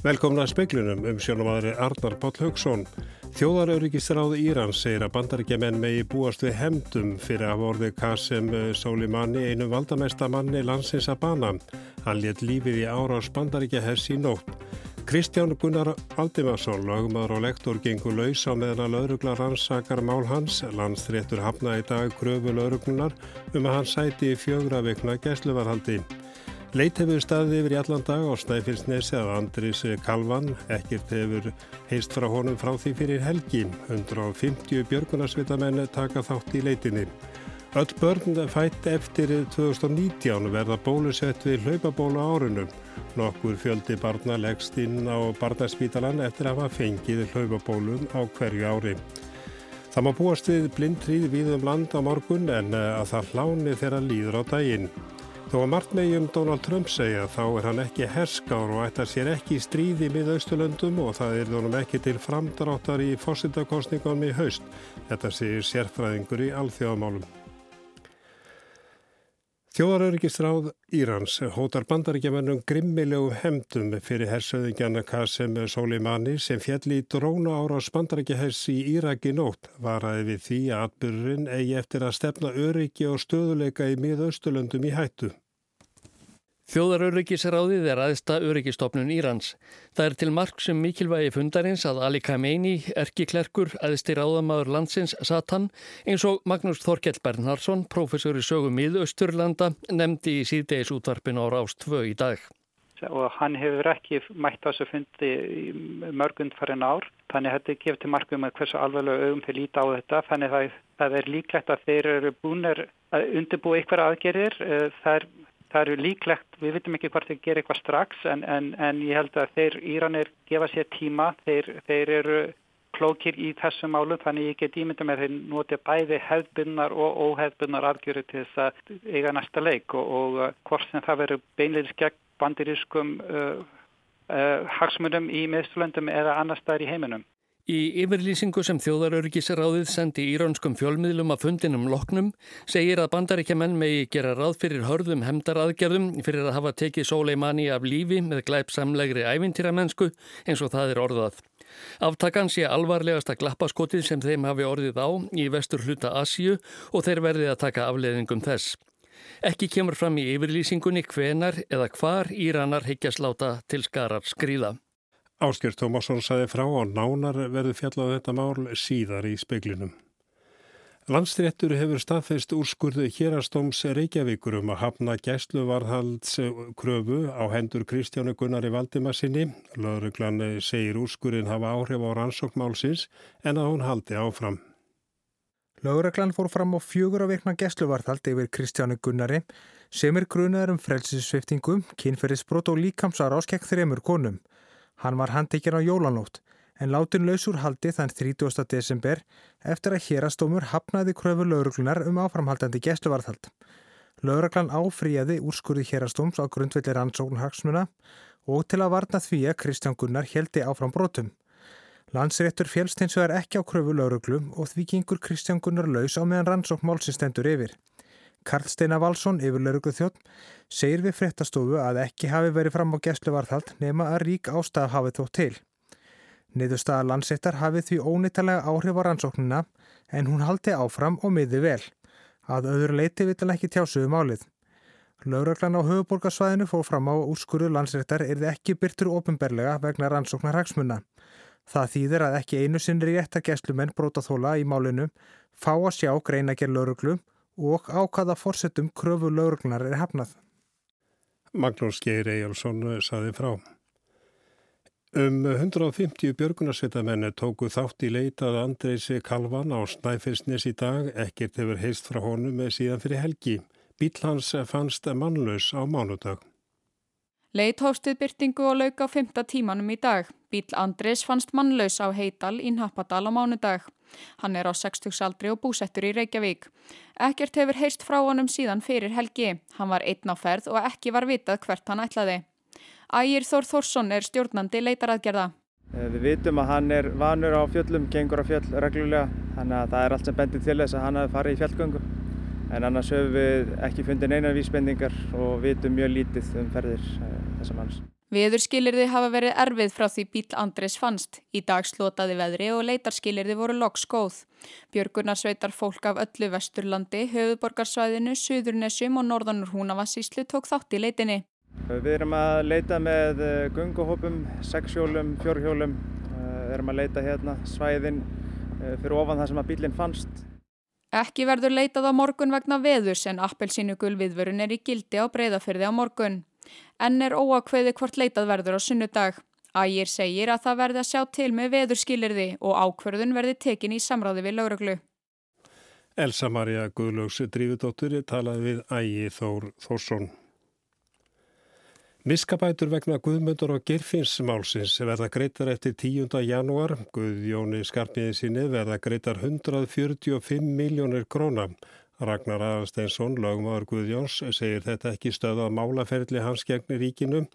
Velkomna að speiklunum um sjónumadari Arnar Páll Haugsson. Þjóðarauðryggisráð Írans segir að bandaríkjaman megi búast við hemdum fyrir að vorði Qasem Soleimani einu valdamesta manni landsins að bana. Hann létt lífið í ára á bandaríkjahers í nótt. Kristján Gunnar Aldimarsson, lagmaður og lektor, gengur laus á meðan að laurugla rannsakar mál hans. Landsréttur hafna í dag kröfu lauruglunar um að hann sæti í fjögra vikna gæsluvarhaldi. Leit hefur staðið yfir í allan dag á Snæfellsnesi að Andris Kalvan, ekkert hefur heist frá honum frá því fyrir helgi. 150 björgunarsvitamenn taka þátt í leitinni. Öll börn fætt eftir 2019 verða bólusett við hlaupabólu árunum. Nokkur fjöldi barna leggst inn á barnaspítalan eftir að hafa fengið hlaupabólum á hverju ári. Það má búast við blindrýð við um land á morgun en að það hláni þeirra líður á daginn. Þó að margt megjum Donald Trump segja þá er hann ekki herskár og ættar sér ekki í stríði mið Östurlöndum og það er þónum ekki til framdráttar í fósittakostningunum í haust. Þetta segir sérfræðingur í alþjóðamálum. Þjóðaröryggisráð Írans hótar bandaríkjamennum grimmilegum hemdum fyrir hersöðingjana Qasem Soleimani sem fjalli í dróna ára á bandaríkjahers í Íraki nótt varaði við því að atbyrðurinn eigi eftir að stefna öryggi og stöðuleika í miðausturlöndum í hættu. Þjóðaröryggisráðið er aðsta öryggistofnun Írans. Það er til marg sem mikilvægi fundarins að Ali Khamenei, erkiklerkur, aðsti ráðamaður landsins Satan, eins og Magnús Þorkjell Bernhardsson, professor í sögum miðausturlanda, nefndi í síðdeis útvarpin á Rást 2 í dag. Og hann hefur ekki mætt á þessu fundi mörgund farin ár. Þannig þetta gefur til markum að hversu alveg augum þeir líta á þetta. Þannig að það er líklegt að þeir eru búinir að undirbúa ykkur aðgerir. Það er Það eru líklegt, við vitum ekki hvort þeir gera eitthvað strax en, en, en ég held að þeir Íranir gefa sér tíma, þeir, þeir eru klókir í þessum málum þannig ég get ímynda með þeir noti bæði hefðbunnar og óhefðbunnar afgjöru til þess að eiga næsta leik og, og uh, hvort sem það verður beinleiri skegg bandirískum uh, uh, hagsmunum í meðstulöndum eða annar staðar í heiminum. Í yfirlýsingu sem þjóðarörgisráðið sendi íranskum fjölmiðlum að fundinum loknum segir að bandaríkjaman megi gera ráð fyrir hörðum hemdaraðgerðum fyrir að hafa tekið Soleimani af lífi með glæpsamlegri ævintýramennsku eins og það er orðað. Aftakan sé alvarlegasta glappaskotið sem þeim hafi orðið á í vestur hluta Asju og þeir verði að taka afleðingum þess. Ekki kemur fram í yfirlýsingunni hvenar eða hvar Íranar heikjast láta til skarar skrýða. Ásker Tómasson saði frá og nánar verður fjallað þetta mál síðar í speiklinum. Landstréttur hefur staðfest úrskurðu hérastóms Reykjavíkur um að hafna gæsluvarðhaldskröfu á hendur Kristjánu Gunnari Valdimarsinni. Lauruglan segir úrskurðin hafa áhrif á rannsókmálsins en að hún haldi áfram. Lauruglan fór fram á fjögur á veikna gæsluvarðhald yfir Kristjánu Gunnari sem er grunaður um frelsissviftingum, kynferðisbrot og líkamsar áskekk þreymur konum. Hann var handekinn á jólanótt en látin lausur haldi þann 30. desember eftir að hérastómur hafnaði kröfu lauruglunar um áframhaldandi gæsluvarðhald. Lauruglan áfríjaði úrskurði hérastóms á grundvelli rannsóknhagsmuna og til að varna því að Kristján Gunnar heldi áfram brotum. Landsréttur fjælst hins vegar ekki á kröfu lauruglu og því gengur Kristján Gunnar laus á meðan rannsókn málsins stendur yfir. Karl Steinar Valsson, yfirlauruglu þjótt, segir við fréttastofu að ekki hafi verið fram á gæsluvarðhald nema að rík ástaf hafið þótt til. Niðurstaða landsettar hafið því ónýttalega áhrif á rannsóknina en hún haldi áfram og miði vel. Að öðru leiti vital ekki tjásuðu um málið. Lauraglan á höfuborgarsvæðinu fór fram á úrskurðu landsettar er þið ekki byrtur ofinberlega vegna rannsóknar hagsmuna. Það þýðir að ekki einu sinnri rétt að gæslumenn brótaþóla í málinu fá að sjá greina gerð lauruglu og á hvaða fórsetum kröfu laurugnar er hefnað. Magnús Geir Ejálsson saði frá. Um 150 björgunarsveitamenni tóku þátt í leitað Andreysi Kalvan á Snæfellsnes í dag, ekkert hefur heist frá honum með síðan fyrir helgi. Bíl hans fannst mannlaus á mánudag. Leit hófstuð byrtingu og lauk á 5. tímanum í dag. Bíl Andrés fannst mannlaus á Heidal í Nappadal á mánudag. Hann er á 60 aldri og búsettur í Reykjavík. Ekkert hefur heist frá honum síðan fyrir helgi. Hann var einn á ferð og ekki var vitað hvert hann ætlaði. Ægir Þór Þórsson er stjórnandi leitaraðgerða. Eh, við vitum að hann er vanur á fjöllum, gengur á fjöll reglulega, þannig að það er allt sem bendir til þess að hann hafi farið í fjallgöngu. En annars höfum við ekki fundið neina vísbendingar og vitum mjög lítið um ferðir eh, þessa manns. Veðurskilirði hafa verið erfið frá því bíl Andres fannst. Í dag slotaði veðri og leitarskilirði voru loks góð. Björgunarsveitar fólk af öllu vesturlandi, höfuborgarsvæðinu, Suðurnesjum og Norðanur Húnavassíslu tók þátt í leitinni. Við erum að leita með eh, gunguhópum, sexhjólum, fjórhjólum. Við eh, erum að leita hérna svæðin eh, fyrir ofan það sem að bílinn fannst. Ekki verður leitað á morgun vegna veðurs en appelsínu gulviðvörun er í gildi á breyðafyrði á morgun. Enn er óakveði hvort leitað verður á sunnudag. Ægir segir að það verði að sjá til með veðurskilirði og ákverðun verði tekin í samráði við lauruglu. Elsa Maria Guðlaugs Drífudóttur talaði við Ægi Þór Þórsson. Miskabætur vegna Guðmundur og Girfinnsmálsins verða greitar eftir 10. janúar. Guðjóni skarpiði sinni verða greitar 145 miljónir krónar. Ragnar Aðarsteinsson, lagmaður Guðjóns, segir þetta ekki stöða málaferðli hans gegn ríkinum.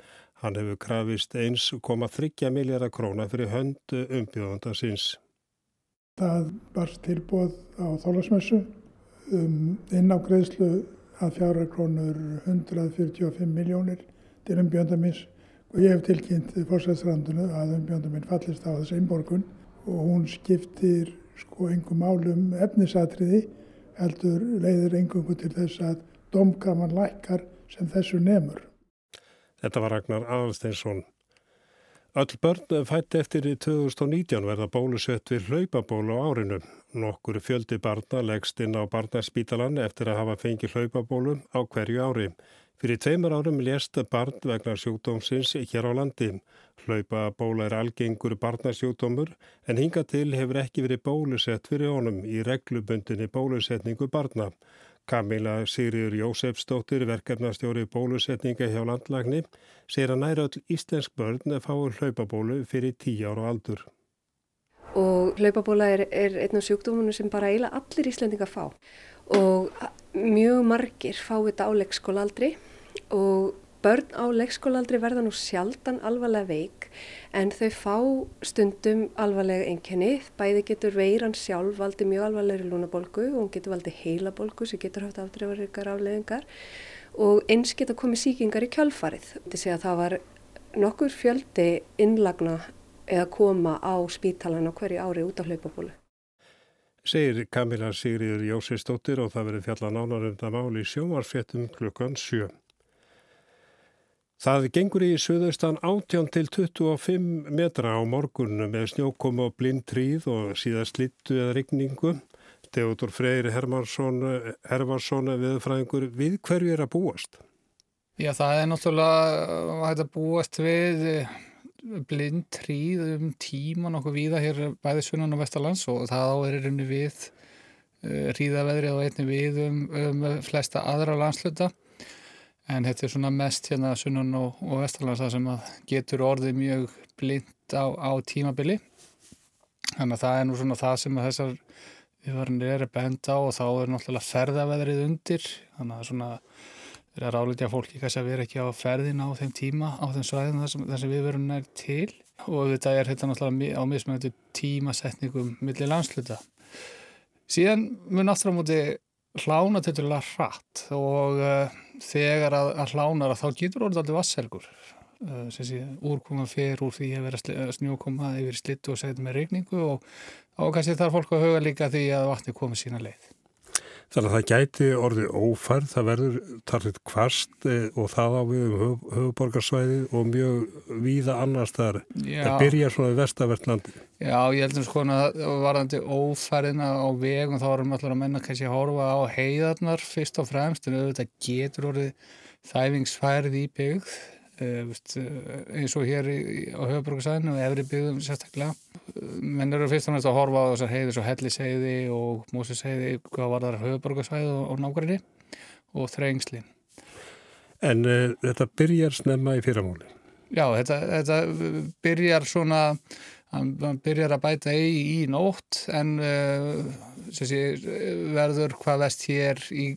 Hann hefur krafist 1,3 miljardar króna fyrir höndu umbjóðanda síns. Það var tilbúið á þólasmessu um inn á greiðslu að fjara krónur 145 miljónir til umbjóðanda minns og ég hef tilkynnt fórsæðsrandunu að umbjóðanda minn fallist á þessu einborgun og hún skiptir sko engum álum efnisatriði heldur leiðir engungu til þess að domkaman lækkar sem þessu nemur. Þetta var Ragnar Aðalsteinsson. Öll börn fætti eftir í 2019 verða bólusett við hlaupabólu á árinu. Nokkur fjöldi barna leggst inn á barnaspítalan eftir að hafa fengið hlaupabólu á hverju ári. Fyrir tveimur árum lést barn vegna sjúkdómsins hér á landi. Hlaupabóla er algengur barnasjúkdómur en hinga til hefur ekki verið bólusett fyrir honum í reglubundinni bólusetningu barna. Kamila Sigriður Jósefsdóttir, verkefnastjóri bólusetninga hjá landlagni, segir að næra öll íslensk börn fáur hlaupabólu fyrir tíu ára aldur. Og hlaupabóla er, er einn af sjúkdómunum sem bara eiginlega allir íslendinga fá og mjög margir fá þetta á leikskólaldri og Börn á leikskólaldri verða nú sjaldan alvarlega veik en þau fá stundum alvarlega einkenni. Bæði getur veiran sjálf valdi mjög alvarlegri lúnabolgu og hún getur valdi heilabolgu sem getur haft afdreifaríkar afleðingar og eins geta komið síkingar í kjálfarið. Þetta sé að það var nokkur fjöldi innlagna eða koma á spítalan á hverju ári út af hlaupabólu. Segir Kamila Sigriður Jósistóttir og það verið fjalla nánar um máli í sjómarféttum klukkan 7. Það gengur í söðaustan 18 til 25 metra á morgun með snjókomu og blindtríð og síðan slittu eða regningu. Teodor Freyr Hermansson, Hermansson viðfræðingur, við hverju er að búast? Já, það er náttúrulega að búast við blindtríð um tíma nokkuð víða hér bæði sunnan og vestalands og það er einni við ríðaveðrið og einni við um, um flesta aðra landsluta. En þetta er svona mest hérna sunnan og, og vestarlands sem getur orðið mjög blind á, á tímabili. Þannig að það er nú svona það sem þessar viðvarnir er að benda á og þá er náttúrulega ferðaveðrið undir. Þannig að það svona er að ráleitja fólki kannski að vera ekki á ferðin á þeim tíma, á þeim svæðin þar sem, sem viðvarnir er til. Og þetta er þetta náttúrulega á mismöndu tímasetningum millir landsluta. Síðan mun náttúrulega múti hlána til til að hratt og uh, þegar að, að hlánar að þá getur orðið aldrei vasselgur sé úrkoma fer úr því að vera snjókoma yfir slittu og segja með regningu og, og kannski þarf fólk að huga líka því að vatni komi sína leið. Þannig að það gæti orðið ófærð, það verður tarðið kvast eh, og það á við um höfuborgarsvæði og mjög víða annars þar. Það byrjar svona í vestavertlandi. Já, ég heldur sko að varðandi ófærðina á vegum þá erum allir að menna kannski að horfa á heiðarnar fyrst og fremst en auðvitað getur orðið þæfingsfærð í byggð eins og hér á höfuborgarsæðinu og efri byggðum sérstaklega. Menn eru fyrst og næst að horfa á þessar heiði svo helliseiði og mósiseiði hvað var þar höfuborgarsæði og, og nákvæmni og þrengslin. En uh, þetta byrjar snemma í fyrramóli? Já, þetta, þetta byrjar svona hann byrjar að bæta í, í nótt en uh, sé, verður hvað vest hér í,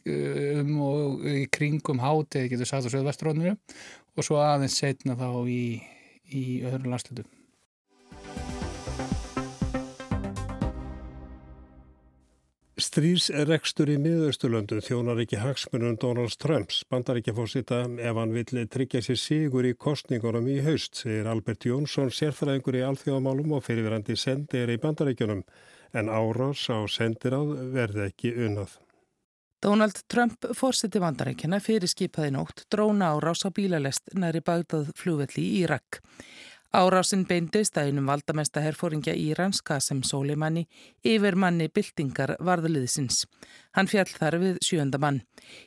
um og í kringum hátið, getur sagt á söðvestróninu og svo aðeins setna þá í, í öðru landslutum. Strísrekstur í miðausturlöndum þjónar ekki hagsmunum Donald Trumps. Bandar ekki fórsita ef hann vill tryggja sér sigur í kostningunum í haust, segir Albert Jónsson, sérfræðingur í alþjóðamálum og fyrirverandi sendir í bandaríkjunum. En árás á sendiráð verði ekki unnað. Donald Trump fórseti bandaríkjana fyrir skipaði nótt dróna árás á bílalest næri bagdað flúvelli í Irak. Árásinn beindist að einum valdamesta herfóringja Írans, Qasem Soleimani, yfir manni byltingar varðliðsins. Hann fjall þar við sjönda mann.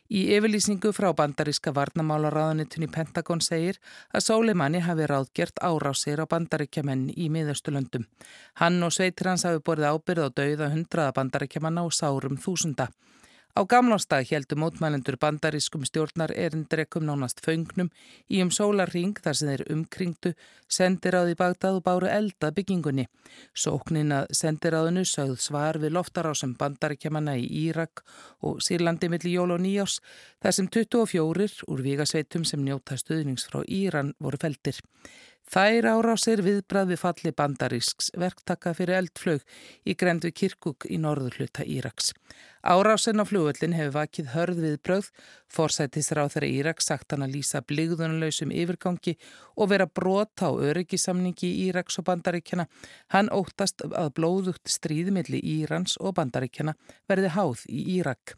Í yfirlýsingu frá bandaríska varnamálaráðanitunni Pentagon segir að Soleimani hafi ráðgjert árásir á bandaríkjamenn í miðaustulöndum. Hann og sveitir hans hafi borðið ábyrð á dauða hundraða bandaríkjamanna og sárum þúsunda. Á gamlástag heldur mótmælendur bandarískum stjórnar erindrekum nánast föngnum í um sólarring þar sem þeir umkringdu, sendiráði bagdað og báru elda byggingunni. Sóknin að sendiráðinu sögð svar við loftarásum bandaríkjamanna í Írak og Sýrlandi millir jól og nýjás þar sem 24 úr vigasveitum sem njóta stuðnings frá Íran voru feldir. Þær árásir viðbrað við falli bandarísks verktaka fyrir eldflög í grendu Kirkuk í norður hluta Íraks. Árásin á fljóvöldin hefur vakið hörð við bröð, forsættisráð þeirra Írak sagt hann að lýsa bligðunlausum yfirgangi og vera brota á öryggisamningi í Íraks og bandaríkjana. Hann óttast að blóðugt stríðmilli Írans og bandaríkjana verði háð í Írak.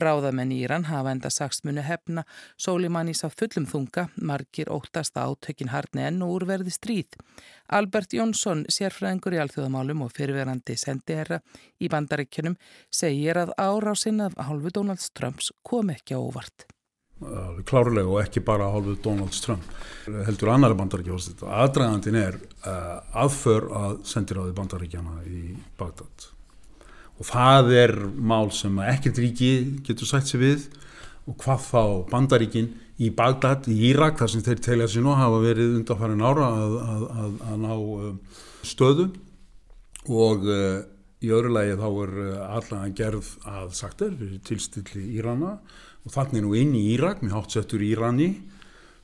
Ráðamenn Íran hafa enda saksmunu hefna, Sólimannís af fullum þunga, margir óttast átökin harni enn og úrverði stríð. Albert Jónsson, sérfræðingur í alþjóðamálum og fyrirverandi sendiherra í bandaríkjunum, segir að árásinn af hálfu Donald Trumps kom ekki á óvart. Klárlega og ekki bara hálfu Donald Trump. Heldur annar bandaríkja aðdragandin er uh, aðför að sendiráði bandaríkjana í Bagdad og það er mál sem ekkert ríki getur sætt sér við og hvað þá bandaríkin í Bagdad, í Írak, þar sem þeir telja sér nú hafa verið undanfærin ára að, að, að, að ná uh, stöðu og uh, Í öðru lagi þá er eh, allan gerð að sagt er tilstilli Írana og þannig nú inn í Írak með hátsettur Írani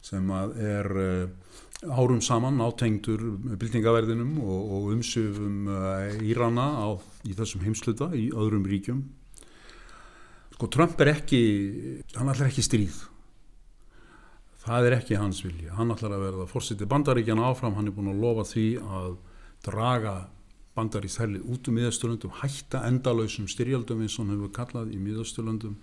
sem er eh, árum saman átengtur byltingaverðinum og, og umsöfum eh, Írana á, í þessum heimsluta í öðrum ríkjum. Sko Trump er ekki, hann ætlar ekki stríð. Það er ekki hans vilja. Hann ætlar að verða fórsiti bandaríkjana áfram, hann er búin að lofa því að draga bandarís herlið út um miðasturlöndum, hætta endalöysum styrjaldum eins og hann hefur kallað í miðasturlöndum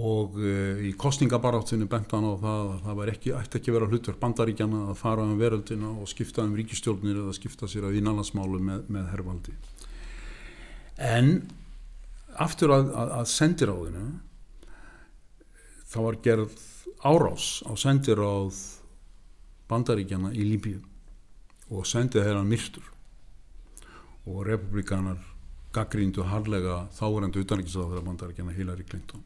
og uh, í kostningabaráttinu bent hann á það að það ekki, ætti ekki vera hlutverk bandaríkjana að fara um veröldina og skipta um ríkistjórnir eða skipta sér að innanlandsmálu með, með herrvaldi. En aftur að, að, að sendiráðinu þá var gerð árás á sendiráð bandaríkjana í Líbíu og sendið þeirra myrtur og republikanar gaggríndu harlega þáverandi utanrikiðsáður að bandarækjana Hillary Clinton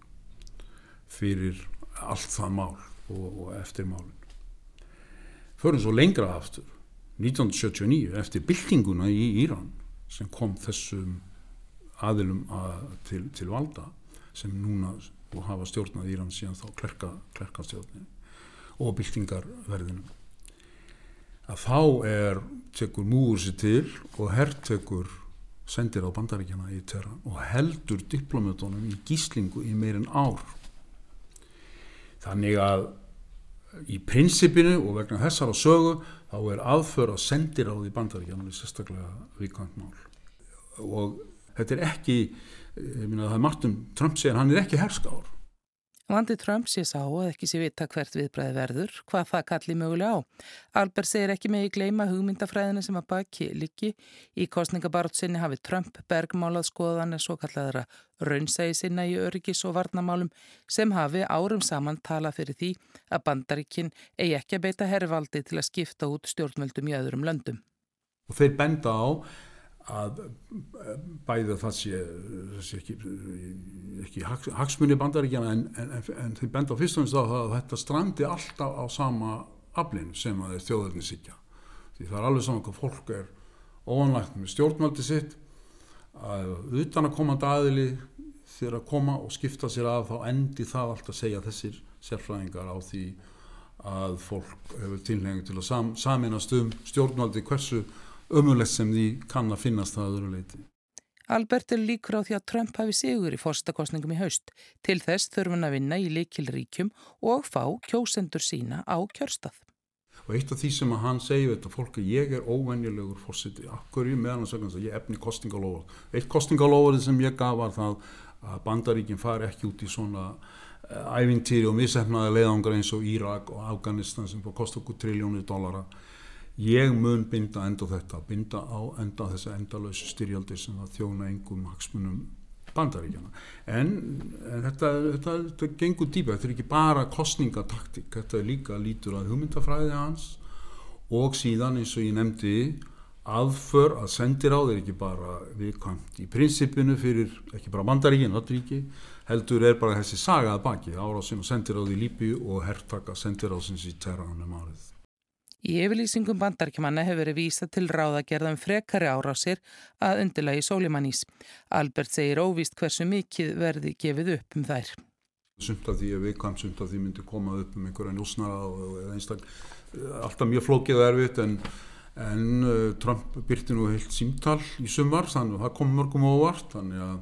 fyrir allt það mál og, og eftir málun. Förum svo lengra aftur, 1979, eftir byltinguna í Íran sem kom þessum aðilum að, til, til valda sem núna og hafa stjórnað Íran síðan þá klerka, klerka stjórnir og byltingarverðinum. Að þá er tekur múur sér til og herrtekur sendir á bandaríkjana í terra og heldur diplomötunum í gíslingu í meirinn ár. Þannig að í prinsipinu og vegna þessar á sögu þá er aðför að sendir á því bandaríkjana sérstaklega vikant mál. Og þetta er ekki minna að það er margt um Trump segir hann er ekki herskár Vandi Trump sé sá að ekki sé vita hvert viðbræði verður, hvað það kalli mögulega á. Albert segir ekki með í gleima hugmyndafræðina sem að baki líki. Í kostningabartsinni hafi Trump bergmálað skoðan er svo kallaðara raunsægi sinna í öryggis og varnamálum sem hafi árum saman talað fyrir því að bandaríkinn eigi ekki að beita herrvaldi til að skipta út stjórnvöldum í öðrum löndum. Og þeir benda á að bæða það sé, sé ekki, ekki hagsmunni bandaríkjana en, en, en þau benda á fyrst og finnst að þetta strandi alltaf á sama aflinn sem að þeir þjóðarinn sýkja því það er alveg saman hvað fólk er óanlægt með stjórnvaldi sitt að utan að koma aðili þegar að koma og skipta sér að þá endi það allt að segja þessir sérfræðingar á því að fólk hefur tilhengi til að sam, saminast um stjórnvaldi hversu ömulegt sem því kann að finnast það öðru leiti. Albert er líkur á því að Trump hafi sigur í fórstakostningum í haust. Til þess þurfum hann að vinna í likilríkjum og fá kjósendur sína á kjörstað. Og eitt af því sem hann segi þetta fólk að ég er óvenjulegur fórsiti, akkur ég meðan að ég efni kostingalóður. Eitt kostingalóður sem ég gaf var það að bandaríkinn fari ekki út í svona eh, ævintýri og missefnaði leiðangar eins og Írak og Afganistan sem fór kost okkur triljónir dollara ég mun binda enda þetta binda á enda þessi endalösu styrjaldi sem það þjóna engum hagsmunum bandaríkjana en, en þetta, þetta, þetta gengur dýpa, þetta er ekki bara kostningataktik, þetta er líka lítur að hugmyndafræði hans og síðan eins og ég nefndi aðför að sendir á þeir ekki bara viðkvæmt í prinsipinu fyrir ekki bara bandaríkin, ríki, heldur er bara þessi sagað baki árásinn og sendir á því lípi og herrtaka sendir á í terranum árið Í yfirlýsingum bandarkjumanna hefur verið vísa til ráðagerðan frekari árásir að undilagi Sólimannís. Albert segir óvíst hversu mikið verði gefið upp um þær. Sumt af því að viðkvæm, sumt af því myndi koma upp um einhverja njósnara eða einstak, alltaf mjög flókið og erfitt en, en uh, Trump byrti nú heilt símtal í sumvar þannig að það kom mörgum ávart þannig að,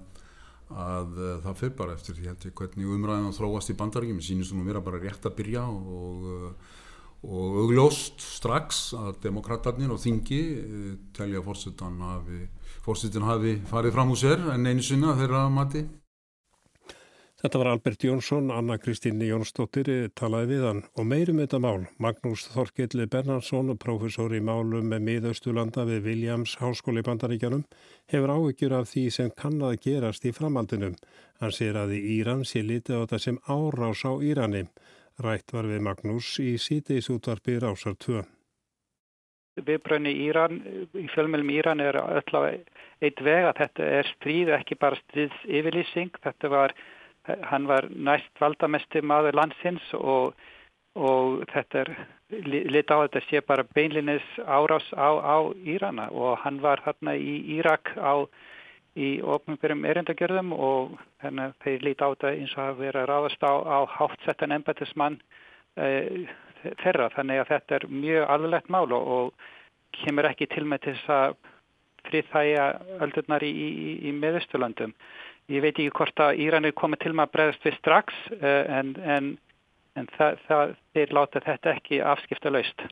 að uh, það fyrir bara eftir því hvernig umræðan þróast í bandaríkjum, sínist nú vera bara rétt að byrja og og augljóst strax að demokraternin og þingi eh, telja fórsetin hafi, hafi farið fram úr sér en einu sinna þeirra mati. Þetta var Albert Jónsson, Anna Kristín Jónsdóttir eh, talaði við hann og meirum þetta mál. Magnús Þorkill Bernhardsson, professor í málum með miðaustulanda við Williams Háskóli bandaríkjanum, hefur áhyggjur af því sem kann að gerast í framhaldinum. Hann sér að í Íran sé litið á þetta sem árás á Írani. Rætt var við Magnús í sítiðsútvarpi Rásar 2. Viðbröðni Íran, í fjölmjölum Íran er á eitt veg að þetta er stríð, ekki bara stríðs yfirlýsing. Þetta var, hann var næst valdamesti maður landsins og, og þetta er, lit á þetta sé bara beinlinis árás á, á Írana og hann var hérna í Írak á í ofnbjörnum erindagjörðum og þannig að þeir líti á þetta eins og að ráðast á, á hátsettan embatismann e, þeirra þannig að þetta er mjög alveglegt mál og, og kemur ekki til með til þess að friðþægja öldurnar í, í, í meðusturlandum. Ég veit ekki hvort að Íran er komið til með að bregðast við strax e, en, en, en það, það, þeir láta þetta ekki afskipta laust.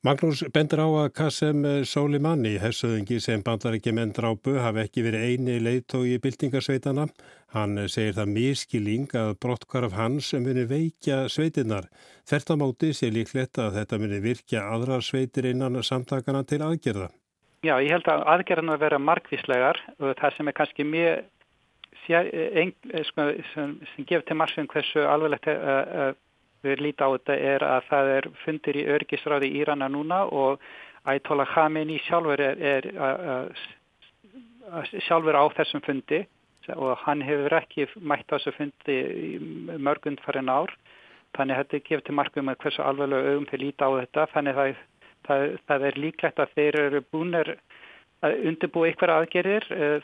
Magnús bendur á að Qasem Soleimani, hessöðingi sem bandar ekki menn drápu, hafi ekki verið eini leiðtói í byltingarsveitana. Hann segir það miskiling að brottkvarf hans muni veikja sveitinnar. Þetta móti sé líklegt að þetta muni virkja aðrar sveitir innan samtakana til aðgerða. Já, ég held að aðgerðan að vera markvíslegar og það sem er kannski mjög sko, sem, sem gefur til marsum hversu alveglegt að við líti á þetta er að það er fundir í örgisráði Írana núna og Ayatollah Khamenei sjálfur er, er a, a, sjálfur á þessum fundi og hann hefur ekki mætt á þessu fundi mörgund farin ár. Þannig að þetta gefur til markum að hversu alveg augum þeir líti á þetta. Þannig að það, það, er líklegt að þeir eru búinir að undirbúa ykkur aðgerir eh,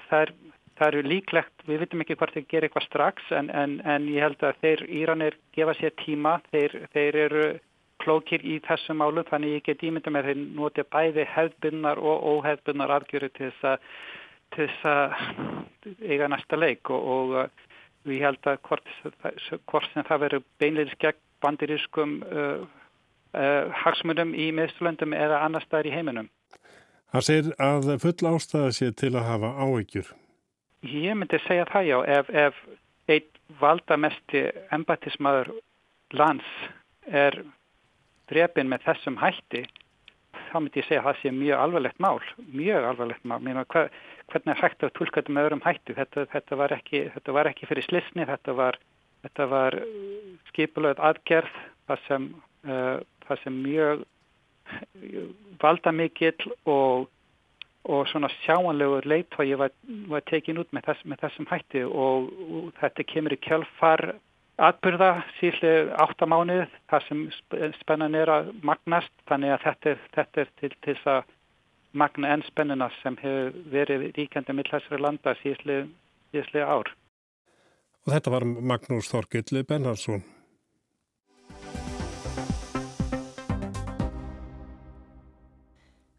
það er eru líklegt, við vitum ekki hvort þeir gera eitthvað strax en, en, en ég held að þeir Íranir gefa sér tíma, þeir, þeir eru klókir í þessum málu þannig ég get ímynda með þeir noti bæði hefðbunnar og óhefðbunnar aðgjöru til þess að eiga næsta leik og, og ég held að hvort, hvort sem það verður beinleins gegn bandirískum uh, uh, hagsmunum í miðsturlöndum eða annar staðar í heiminum. Það segir að full ástæða sé til að hafa áhyggjur. Ég myndi segja það já, ef, ef einn valdamesti embatismadur lands er drefin með þessum hætti, þá myndi ég segja að það sé mjög alvarlegt mál, mjög alvarlegt mál. Mér meina, hva, hvernig er hægt að tólka þetta með öðrum hættu? Þetta, þetta, var ekki, þetta var ekki fyrir slisni, þetta var, var skipulöð aðgerð, það sem, uh, það sem mjög valdamikill og og svona sjáanlegur leittói var, var tekin út með, þess, með þessum hætti og, og þetta kemur í kjálfar atbyrða síðlega áttamánuð þar sem spennan er að magnast þannig að þetta er, þetta er til þess að magna enn spennuna sem hefur verið ríkjandi mill þessari landa síðlega ár. Og þetta var Magnús Þorkill Bennarsson.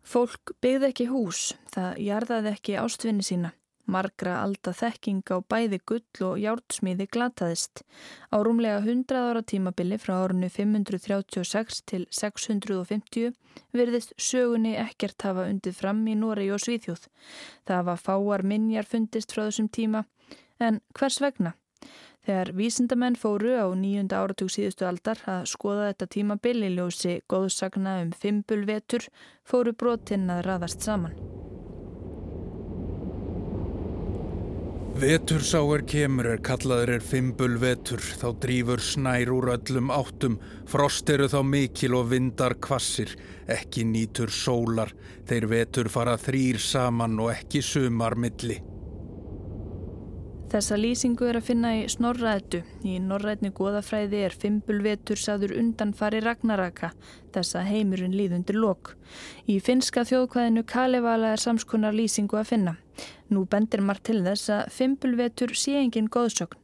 Fólk byggði ekki hús, það jarðaði ekki ástvinni sína. Margra alda þekking á bæði gull og hjártsmíði glataðist. Á rúmlega 100 ára tímabili frá árunni 536 til 650 verðist sögunni ekkert hafa undið fram í Noregi og Svíþjóð. Það var fáar minjar fundist frá þessum tíma, en hvers vegna? Þegar vísindamenn fóru á nýjunda áratug síðustu aldar að skoða þetta tímabil í ljósi góðsagna um fimbulvetur fóru brotinn að raðast saman. Vetur sá er kemur er kallaður er fimbulvetur, þá drýfur snær úr öllum áttum, frost eru þá mikil og vindar kvassir, ekki nýtur sólar, þeir vetur fara þrýr saman og ekki sumar milli. Þessa lýsingu er að finna í snorraðetu. Í norrætni goðafræði er fimbulvetur saður undanfari ragnaraka, þessa heimurinn líðundir lok. Í finska þjóðkvæðinu Kalevala er samskonar lýsingu að finna. Nú bendir margt til þess að fimbulvetur sé engin góðsögn.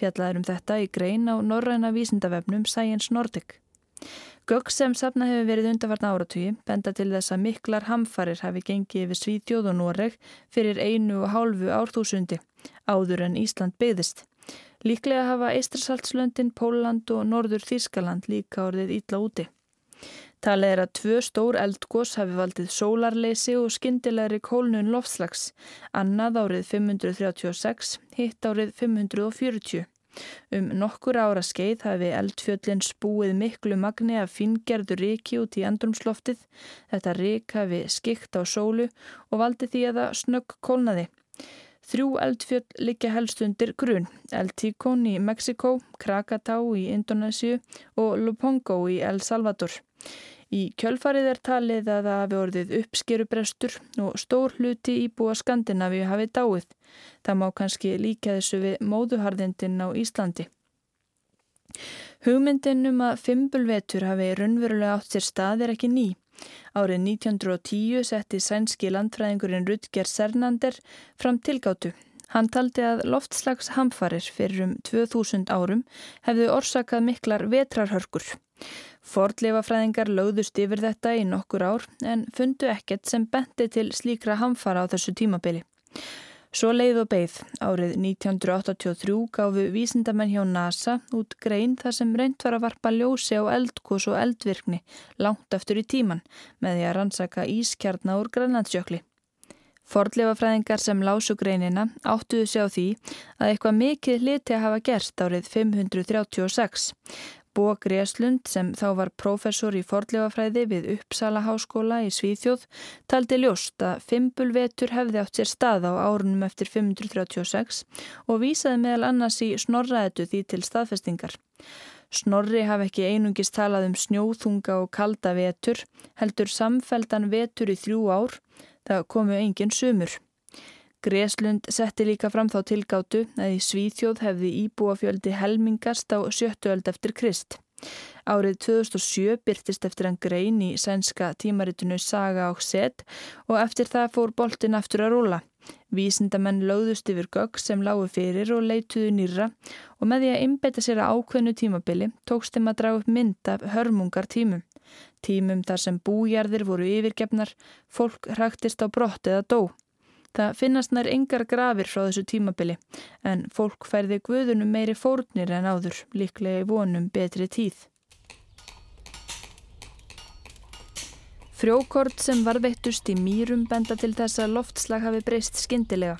Fjallaður um þetta í grein á norræna vísindavefnum Science Nordic. Gögg sem safna hefur verið undarvarna áratugi benda til þess að miklar hamfarir hafi gengið yfir Svíðjóð og Noreg fyrir einu og hálfu árþúsundi áður en Ísland byggðist. Líklega hafa Eistrasaltslöndin, Póland og Norður Þískaland líka orðið ítla úti. Talið er að tvö stór eldgós hafi valdið sólarleysi og skindilegri kólnun loftslags, annað árið 536, hitt árið 540. Um nokkur ára skeið hafi eldfjöllin spúið miklu magni af fingerðu riki út í andrumsloftið. Þetta rik hafi skikt á sólu og valdi því að það snögg kólnaði. Þrjú eldfjöll liggja helst undir grun, El Ticón í Mexiko, Krakatá í Indonésiu og Lupongo í El Salvador. Í kjölfarið er talið að það hafi orðið uppskerubrestur og stór hluti íbúa Skandinavíu hafi dáið. Það má kannski líka þessu við móðuharðindin á Íslandi. Hugmyndin um að fimbulvetur hafi raunverulega átt sér stað er ekki ný. Árið 1910 setti sænski landfræðingurinn Rutger Sernander fram tilgáttu. Hann taldi að loftslags hamfarir fyrir um 2000 árum hefðu orsakað miklar vetrarhörkur. Fordleifafræðingar lögðust yfir þetta í nokkur ár en fundu ekkert sem benti til slíkra hamfara á þessu tímabili. Svo leið og beigð. Árið 1983 gáfu vísindamenn hjá NASA út grein þar sem reynd var að varpa ljósi á eldkos og eldvirkni langt aftur í tíman með því að rannsaka ískjarnar úr grænlandsjökli. Fordleifafræðingar sem lásu greinina áttuðu sig á því að eitthvað mikið liti að hafa gerst árið 536. Bó Greslund sem þá var professor í fordlegafræði við Uppsala háskóla í Svíþjóð taldi ljóst að fimbulvetur hefði átt sér stað á árunum eftir 536 og vísaði meðal annars í snorraðetu því til staðfestingar. Snorri hafi ekki einungist talað um snjóþunga og kalda vetur, heldur samfeldan vetur í þrjú ár, það komu engin sumur. Greslund setti líka fram þá tilgátu að í Svíþjóð hefði íbúafjöldi helmingast á sjöttu öld eftir Krist. Árið 2007 byrtist eftir hann grein í sænska tímaritinu Saga og Set og eftir það fór boltin aftur að rúla. Vísindamenn lögðust yfir gögg sem lágu fyrir og leituðu nýra og með því að innbeita sér að ákveðnu tímabili tókst þeim að draga upp mynd af hörmungar tímum. Tímum þar sem bújarðir voru yfirgefnar, fólk hraktist á brott eða dó. Það finnast nær yngar grafir frá þessu tímabili en fólk færði guðunum meiri fórnir en áður, líklega í vonum betri tíð. Frjókort sem varveittust í mýrum benda til þess að loftslag hafi breyst skindilega.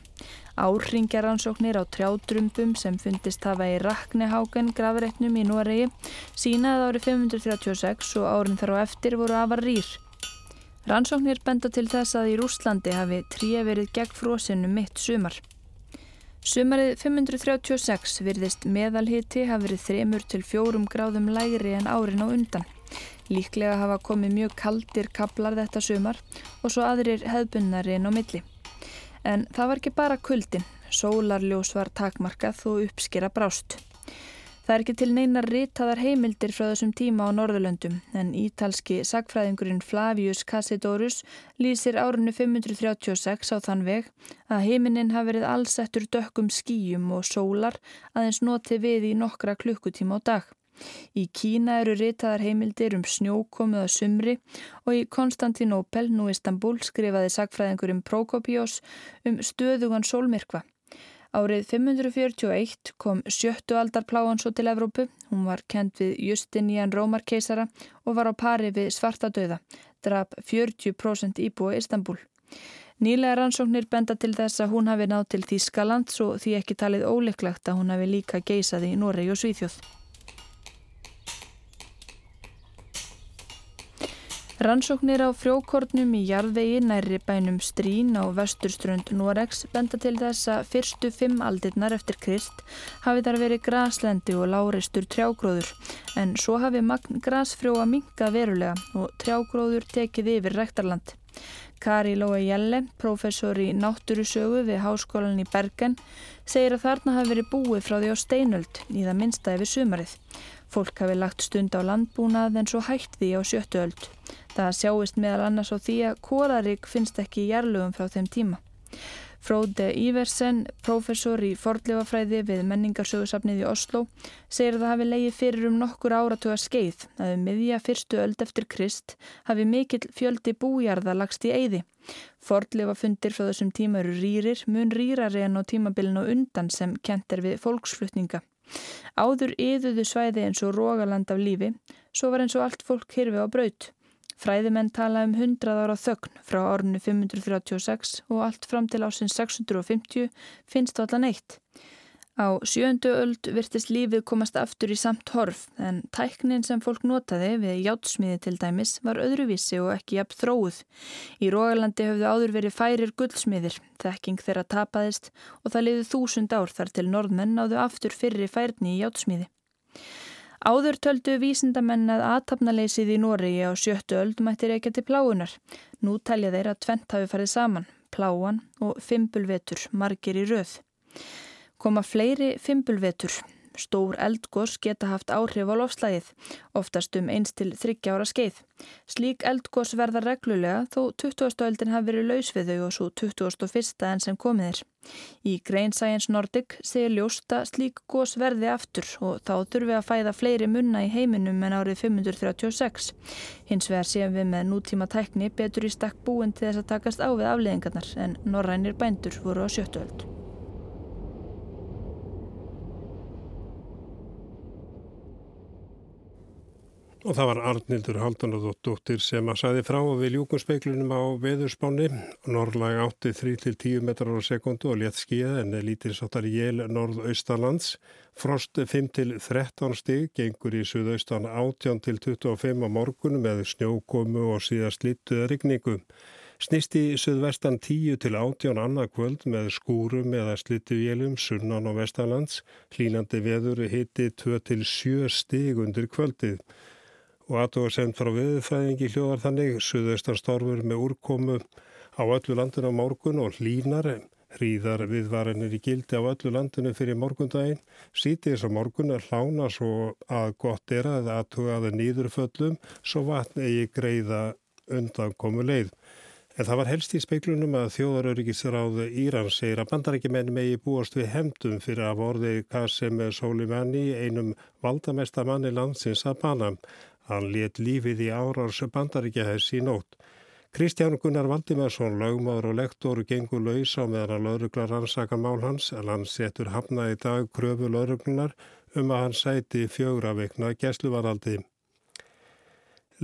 Árringaransóknir á trjádrumbum sem fundist hafa í Rakneháken grafreitnum í Noregi sínaði árið 536 og árin þar á eftir voru afar rýr. Rannsóknir benda til þess að í Rúslandi hafi tríu verið gegn frósinu mitt sumar. Sumarið 536 virðist meðalhiti hafi verið þremur til fjórum gráðum lægri en árin á undan. Líklega hafa komið mjög kaldir kablar þetta sumar og svo aðrir hefðbunnari en á milli. En það var ekki bara kuldin, sólarljós var takmarkað og uppskera brást. Það er ekki til neinar ritaðar heimildir frá þessum tíma á Norðurlöndum en ítalski sagfræðingurinn Flavius Cassidorus lýsir árunnu 536 á þann veg að heiminin hafi verið allsettur dökkum skýjum og sólar aðeins noti við í nokkra klukkutíma á dag. Í Kína eru ritaðar heimildir um snjókomið að sumri og í Konstantinopel, nú Istanbul, skrifaði sagfræðingur um Prokopios um stöðugan sólmyrkva. Árið 541 kom sjöttu aldar pláan svo til Evrópu. Hún var kent við Justinian Rómarkeisara og var á pari við Svartadauða, draf 40% íbúi Istanbul. Nýlega rannsóknir benda til þess að hún hafi nátt til Þískaland svo því ekki talið óleiklegt að hún hafi líka geisað í Noregi og Svíþjóð. Rannsóknir á frjókornum í jarðvegi næri bænum Strín á vesturströnd Noregs benda til þess að fyrstu fimm aldirnar eftir Krist hafi þar verið graslendi og láreistur trjágróður en svo hafi magn grasfrjóa minga verulega og trjágróður tekið yfir rektarland. Kari Lói Jelle, professor í náttúrusögu við Háskólan í Bergen, segir að þarna hafi verið búið frá því á steinöld í það minnsta yfir sumarið. Fólk hafi lagt stund á landbúnað en svo hætt því á sjöttuöld. Það sjáist meðal annars á því að kórarík finnst ekki í jarlugum frá þeim tíma. Fróði Íversen, professor í fordlefafræði við menningarsögursafnið í Oslo, segir að það hafi leiði fyrir um nokkur áratuga skeið að um miðja fyrstu öld eftir Krist hafi mikill fjöldi bújarða lagst í eyði. Fordlefafundir frá þessum tíma eru rýrir, mun rýrari en á tímabilin og undan sem kent er við fólksflutninga. Áður yðuðu svæði eins og rógaland af lífi, svo var eins og allt fólk hirfi á braut. Fræðimenn tala um 100 ára þögn frá árunni 536 og allt fram til ásins 650 finnst allan eitt. Á sjöndu öld virtist lífið komast aftur í samt horf en tæknin sem fólk notaði við játsmiði til dæmis var öðruvísi og ekki jafn þróuð. Í Rógalandi höfðu áður verið færir guldsmiðir, þekking þeirra tapaðist og það liði þúsund ár þar til norðmenn náðu aftur fyrri færni í játsmiði. Áður töldu vísindamenn að aðtapnaleysið í Noregi á sjöttu öld mættir ekki til pláunar. Nú telja þeir að tvent hafi farið saman, pláan og fimbulvetur, margir í röð. Koma fleiri fimbulvetur, Stór eldgós geta haft áhrif á lofslægið, oftast um eins til þryggja ára skeið. Slík eldgós verða reglulega þó 20. öldin hafi verið laus við þau og svo 21. enn sem komið er. Í Grain Science Nordic segir ljósta slík gós verði aftur og þá þurfi að fæða fleiri munna í heiminum en árið 536. Hins vegar séum við með nútíma tækni betur í stakk búin til þess að takast á við afleðingarnar en norrænir bændur voru á sjöttu öld. Og það var Arnildur Haldanadóttir sem að saði frá að við ljúkum speiklunum á veðurspáni. Norrlæg átti 3-10 metrar á sekundu og létt skíða en lítilsáttar jél norðaustalands. Frost 5-13 stig gengur í suðaustan 18-25 á morgun með snjókomu og síðast lituða rigningu. Snýst í suðvestan 10-18 annað kvöld með skúrum eða slituvélum sunnan og vestalands. Hlínandi veður hitti 2-7 stig undir kvöldið og aðtóða sendt frá viðfræðingi hljóðar þannig suðaustan storfur með úrkomu á öllu landinu á morgun og hlínar hríðar viðvarinir í gildi á öllu landinu fyrir morgundaginn sítið þess að morgun er hlána svo að gott er að aðtóða að nýðurföllum svo vatn eigi greiða undan komu leið. En það var helst í speiklunum að þjóðaröryggisráðu Íran segir að bandarækjumenn megi búast við hemdum fyrir að vorði Qasem Soleimani einum valdamesta manni landsins að bana. Hann let lífið í árars bandaríkjahess í nótt. Kristján Gunnar Valdimarsson, lögmáður og lektor, gengur laus á meðan að lauruglar rannsaka mál hans en hann setur hafna í dag kröfu lauruglunar um að hann sæti fjögra veikna gæsluvaraldi.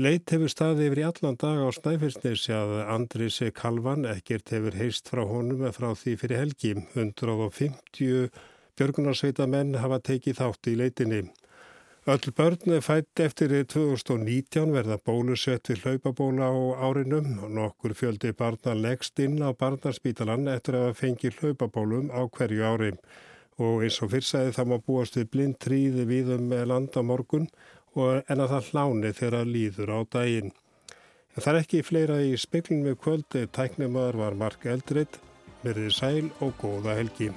Leit hefur staði yfir í allan dag á Snæfellsnesi að Andris Kalvan ekkert hefur heist frá honum eða frá því fyrir helgi. 150 björgunarsveita menn hafa tekið þátt í leitinni. Öll börn fætt eftir 2019 verða bólusett við hlaupabóla á árinum og nokkur fjöldi barna leggst inn á barnarspítalan eftir að fengi hlaupabólum á hverju ári. Og eins og fyrrsæði það má búast við blind tríði viðum með land á morgun og en að það hláni þegar líður á daginn. Það er ekki fleira í speklunum við kvöldi, tæknumöður var Mark Eldred, verðið sæl og góða helgi.